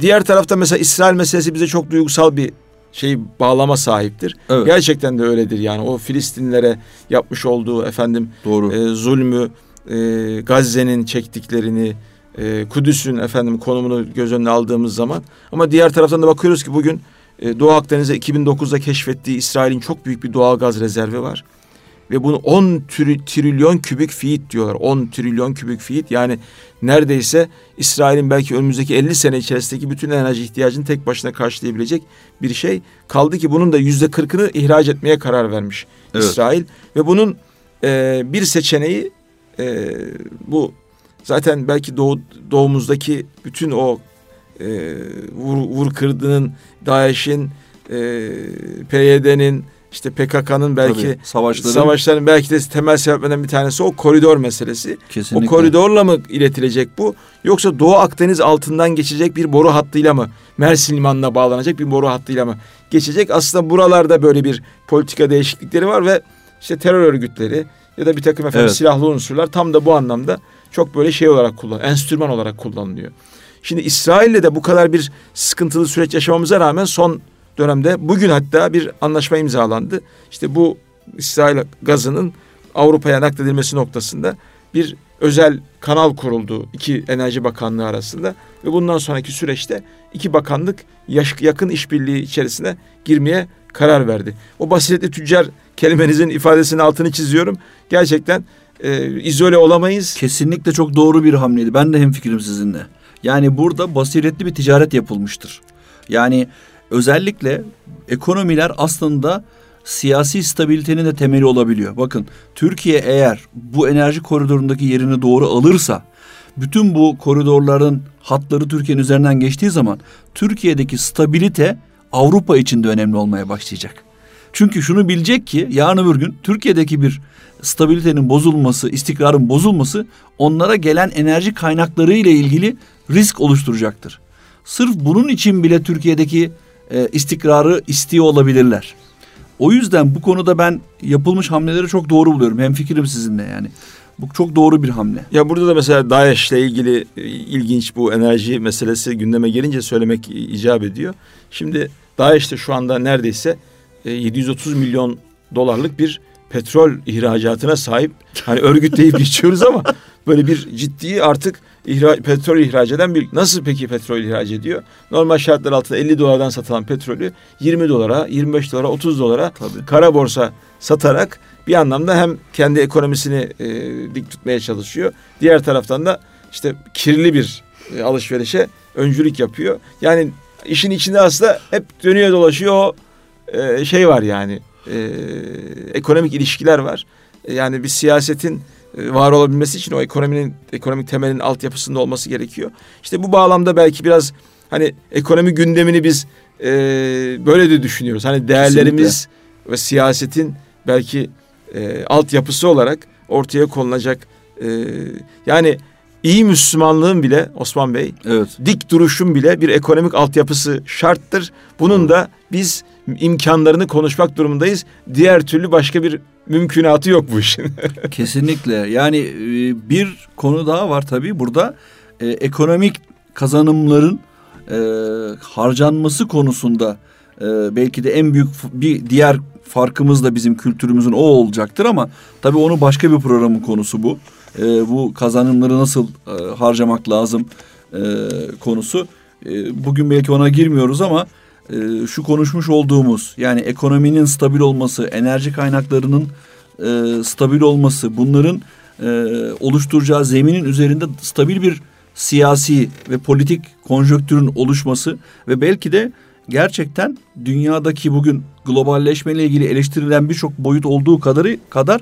Diğer tarafta mesela İsrail meselesi bize çok duygusal bir şey bağlama sahiptir. Evet. Gerçekten de öyledir yani o Filistinlilere yapmış olduğu efendim Doğru. E, zulmü, e, Gazze'nin çektiklerini, e, Kudüs'ün efendim konumunu göz önüne aldığımız zaman ama diğer taraftan da bakıyoruz ki bugün e, Doğu Akdeniz'e 2009'da keşfettiği İsrail'in çok büyük bir doğal gaz rezervi var. Ve bunu 10 trilyon kübik feet diyorlar. 10 trilyon kübik feet yani neredeyse İsrail'in belki önümüzdeki 50 sene içerisindeki bütün enerji ihtiyacını tek başına karşılayabilecek bir şey. Kaldı ki bunun da yüzde kırkını ihraç etmeye karar vermiş evet. İsrail. Ve bunun e, bir seçeneği e, bu zaten belki doğu, doğumuzdaki bütün o e, vur, vur kırdığının, DAEŞ'in, e, PYD'nin, işte PKK'nın belki Tabii, savaşların, savaşların belki de temel sebeplerinden bir tanesi o koridor meselesi. Kesinlikle. O koridorla mı iletilecek bu? Yoksa Doğu Akdeniz altından geçecek bir boru hattıyla mı? Mersin limanına bağlanacak bir boru hattıyla mı geçecek? Aslında buralarda böyle bir politika değişiklikleri var ve işte terör örgütleri ya da bir takım efendim evet. silahlı unsurlar tam da bu anlamda çok böyle şey olarak kullan, enstrüman olarak kullanılıyor. Şimdi İsrail'le de bu kadar bir sıkıntılı süreç yaşamamıza rağmen son dönemde bugün hatta bir anlaşma imzalandı. İşte bu İsrail gazının Avrupa'ya nakledilmesi noktasında bir özel kanal kuruldu iki enerji bakanlığı arasında ve bundan sonraki süreçte iki bakanlık yakın işbirliği içerisine girmeye karar verdi. O basiretli tüccar kelimenizin ifadesinin altını çiziyorum. Gerçekten e, izole olamayız. Kesinlikle çok doğru bir hamleydi. Ben de hemfikirim sizinle. Yani burada basiretli bir ticaret yapılmıştır. Yani özellikle ekonomiler aslında siyasi stabilitenin de temeli olabiliyor. Bakın Türkiye eğer bu enerji koridorundaki yerini doğru alırsa bütün bu koridorların hatları Türkiye'nin üzerinden geçtiği zaman Türkiye'deki stabilite Avrupa için de önemli olmaya başlayacak. Çünkü şunu bilecek ki yarın öbür gün Türkiye'deki bir stabilitenin bozulması, istikrarın bozulması onlara gelen enerji kaynakları ile ilgili risk oluşturacaktır. Sırf bunun için bile Türkiye'deki e, istikrarı istiyor olabilirler. O yüzden bu konuda ben yapılmış hamleleri çok doğru buluyorum. Hem fikrim sizinle yani. Bu çok doğru bir hamle. Ya burada da mesela DAEŞ'le ilgili e, ilginç bu enerji meselesi gündeme gelince söylemek icap ediyor. Şimdi DAEŞ de şu anda neredeyse 730 e, milyon dolarlık bir petrol ihracatına sahip. Hani örgüt deyip geçiyoruz ama böyle bir ciddi artık ihra, petrol ihraç eden bir nasıl peki petrol ihraç ediyor? Normal şartlar altında 50 dolardan satılan petrolü 20 dolara, 25 dolara, 30 dolara Tabii. kara borsa satarak bir anlamda hem kendi ekonomisini e, dik tutmaya çalışıyor. Diğer taraftan da işte kirli bir e, alışverişe öncülük yapıyor. Yani işin içinde aslında hep dönüyor dolaşıyor o e, şey var yani e, ekonomik ilişkiler var. E, yani bir siyasetin var olabilmesi için o ekonominin ekonomik temelin altyapısında olması gerekiyor. İşte bu bağlamda belki biraz hani ekonomi gündemini biz e, böyle de düşünüyoruz. Hani değerlerimiz Kesinlikle. ve siyasetin belki e, altyapısı olarak ortaya konulacak e, yani iyi Müslümanlığın bile Osman Bey evet. dik duruşun bile bir ekonomik altyapısı şarttır. Bunun da biz imkanlarını konuşmak durumundayız. Diğer türlü başka bir mümkünatı yok bu işin. Kesinlikle. Yani e, bir konu daha var tabii burada. E, ekonomik kazanımların e, harcanması konusunda e, belki de en büyük bir diğer farkımız da bizim kültürümüzün o olacaktır ama tabii onu başka bir programın konusu bu. E, bu kazanımları nasıl e, harcamak lazım e, konusu. E, bugün belki ona girmiyoruz ama e, şu konuşmuş olduğumuz yani ekonominin stabil olması, enerji kaynaklarının e, stabil olması, bunların e, oluşturacağı zeminin üzerinde stabil bir siyasi ve politik konjöktürün oluşması ve belki de gerçekten dünyadaki bugün globalleşmeyle ilgili eleştirilen birçok boyut olduğu kadarı kadar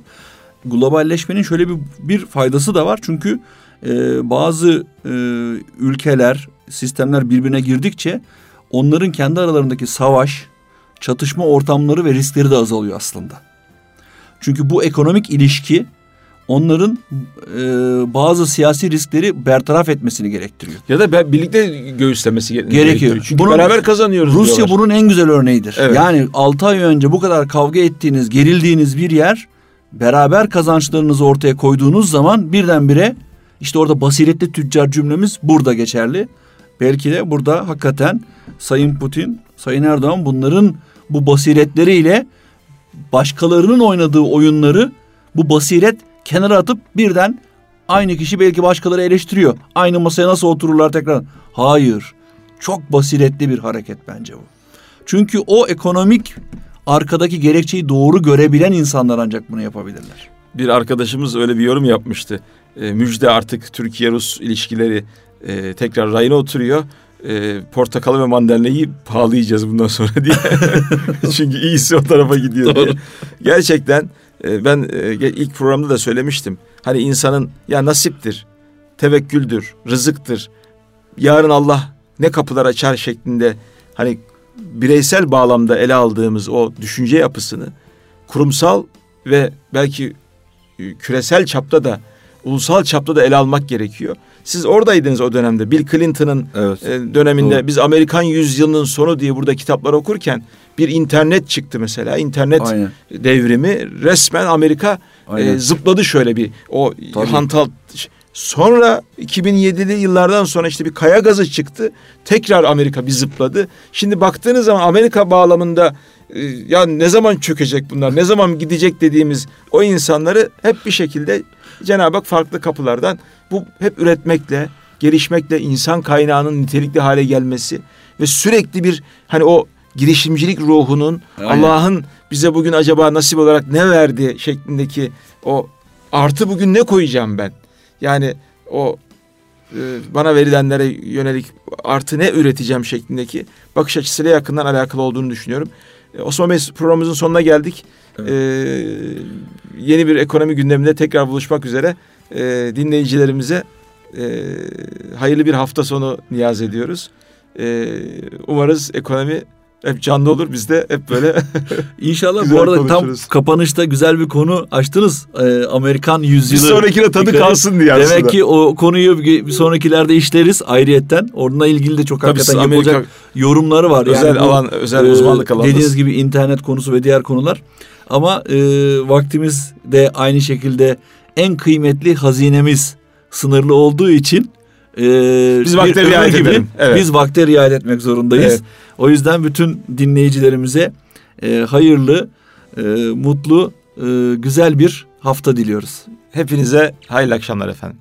globalleşmenin şöyle bir, bir faydası da var. Çünkü e, bazı e, ülkeler, sistemler birbirine girdikçe onların kendi aralarındaki savaş, çatışma ortamları ve riskleri de azalıyor aslında. Çünkü bu ekonomik ilişki onların e, bazı siyasi riskleri bertaraf etmesini gerektiriyor. Ya da birlikte göğüslemesi gerekiyor. gerekiyor. Çünkü bunun, beraber kazanıyoruz Rusya diyorlar. bunun en güzel örneğidir. Evet. Yani 6 ay önce bu kadar kavga ettiğiniz, gerildiğiniz bir yer beraber kazançlarınızı ortaya koyduğunuz zaman birdenbire işte orada basiretli tüccar cümlemiz burada geçerli. Belki de burada hakikaten Sayın Putin, Sayın Erdoğan bunların bu basiretleriyle başkalarının oynadığı oyunları bu basiret kenara atıp birden aynı kişi belki başkaları eleştiriyor. Aynı masaya nasıl otururlar tekrar? Hayır. Çok basiretli bir hareket bence bu. Çünkü o ekonomik arkadaki gerekçeyi doğru görebilen insanlar ancak bunu yapabilirler. Bir arkadaşımız öyle bir yorum yapmıştı. E, müjde artık Türkiye-Rus ilişkileri e, tekrar rayına oturuyor. E, portakalı ve mandalinayı pahalayacağız bundan sonra diye. Çünkü iyisi o tarafa gidiyor diye. Gerçekten e, ben e, ilk programda da söylemiştim. Hani insanın ya nasiptir, tevekküldür, rızıktır. Yarın Allah ne kapılar açar şeklinde hani bireysel bağlamda ele aldığımız o düşünce yapısını kurumsal ve belki e, küresel çapta da ulusal çapta da ele almak gerekiyor. Siz oradaydınız o dönemde. Bill Clinton'ın evet, döneminde doğru. biz Amerikan yüzyılının sonu diye burada kitaplar okurken bir internet çıktı mesela. İnternet Aynen. devrimi resmen Amerika e, zıpladı şöyle bir o Tabii. hantal Sonra 2007'li yıllardan sonra işte bir kaya gazı çıktı. Tekrar Amerika bir zıpladı. Şimdi baktığınız zaman Amerika bağlamında e, ya ne zaman çökecek bunlar, ne zaman gidecek dediğimiz o insanları hep bir şekilde Cenab-ı Hak farklı kapılardan bu hep üretmekle, gelişmekle insan kaynağının nitelikli hale gelmesi ve sürekli bir hani o girişimcilik ruhunun Allah'ın bize bugün acaba nasip olarak ne verdi şeklindeki o artı bugün ne koyacağım ben? Yani o e, bana verilenlere yönelik artı ne üreteceğim şeklindeki bakış açısıyla yakından alakalı olduğunu düşünüyorum. E, Osman Bey programımızın sonuna geldik. Evet. Ee, yeni bir ekonomi gündeminde tekrar buluşmak üzere e, dinleyicilerimize e, hayırlı bir hafta sonu niyaz ediyoruz. E, umarız ekonomi hep canlı olur biz de hep böyle İnşallah bu arada konuşuruz. tam kapanışta güzel bir konu açtınız. Ee, Amerikan yüzyılı. Bir sonrakine tadı dikkat, kalsın diye aslında. Demek ki o konuyu bir sonrakilerde işleriz ayrıyetten. Onunla ilgili de çok Tabii hakikaten Amerika, yapılacak yorumları var. Özel yani bu, alan, özel e, uzmanlık alanı. Dediğiniz gibi internet konusu ve diğer konular. Ama e, vaktimiz de aynı şekilde en kıymetli hazinemiz sınırlı olduğu için e, biz vakte riayet edelim. Evet. Biz vakte riayet etmek zorundayız. Evet. O yüzden bütün dinleyicilerimize e, hayırlı, e, mutlu, e, güzel bir hafta diliyoruz. Hepinize hayırlı akşamlar efendim.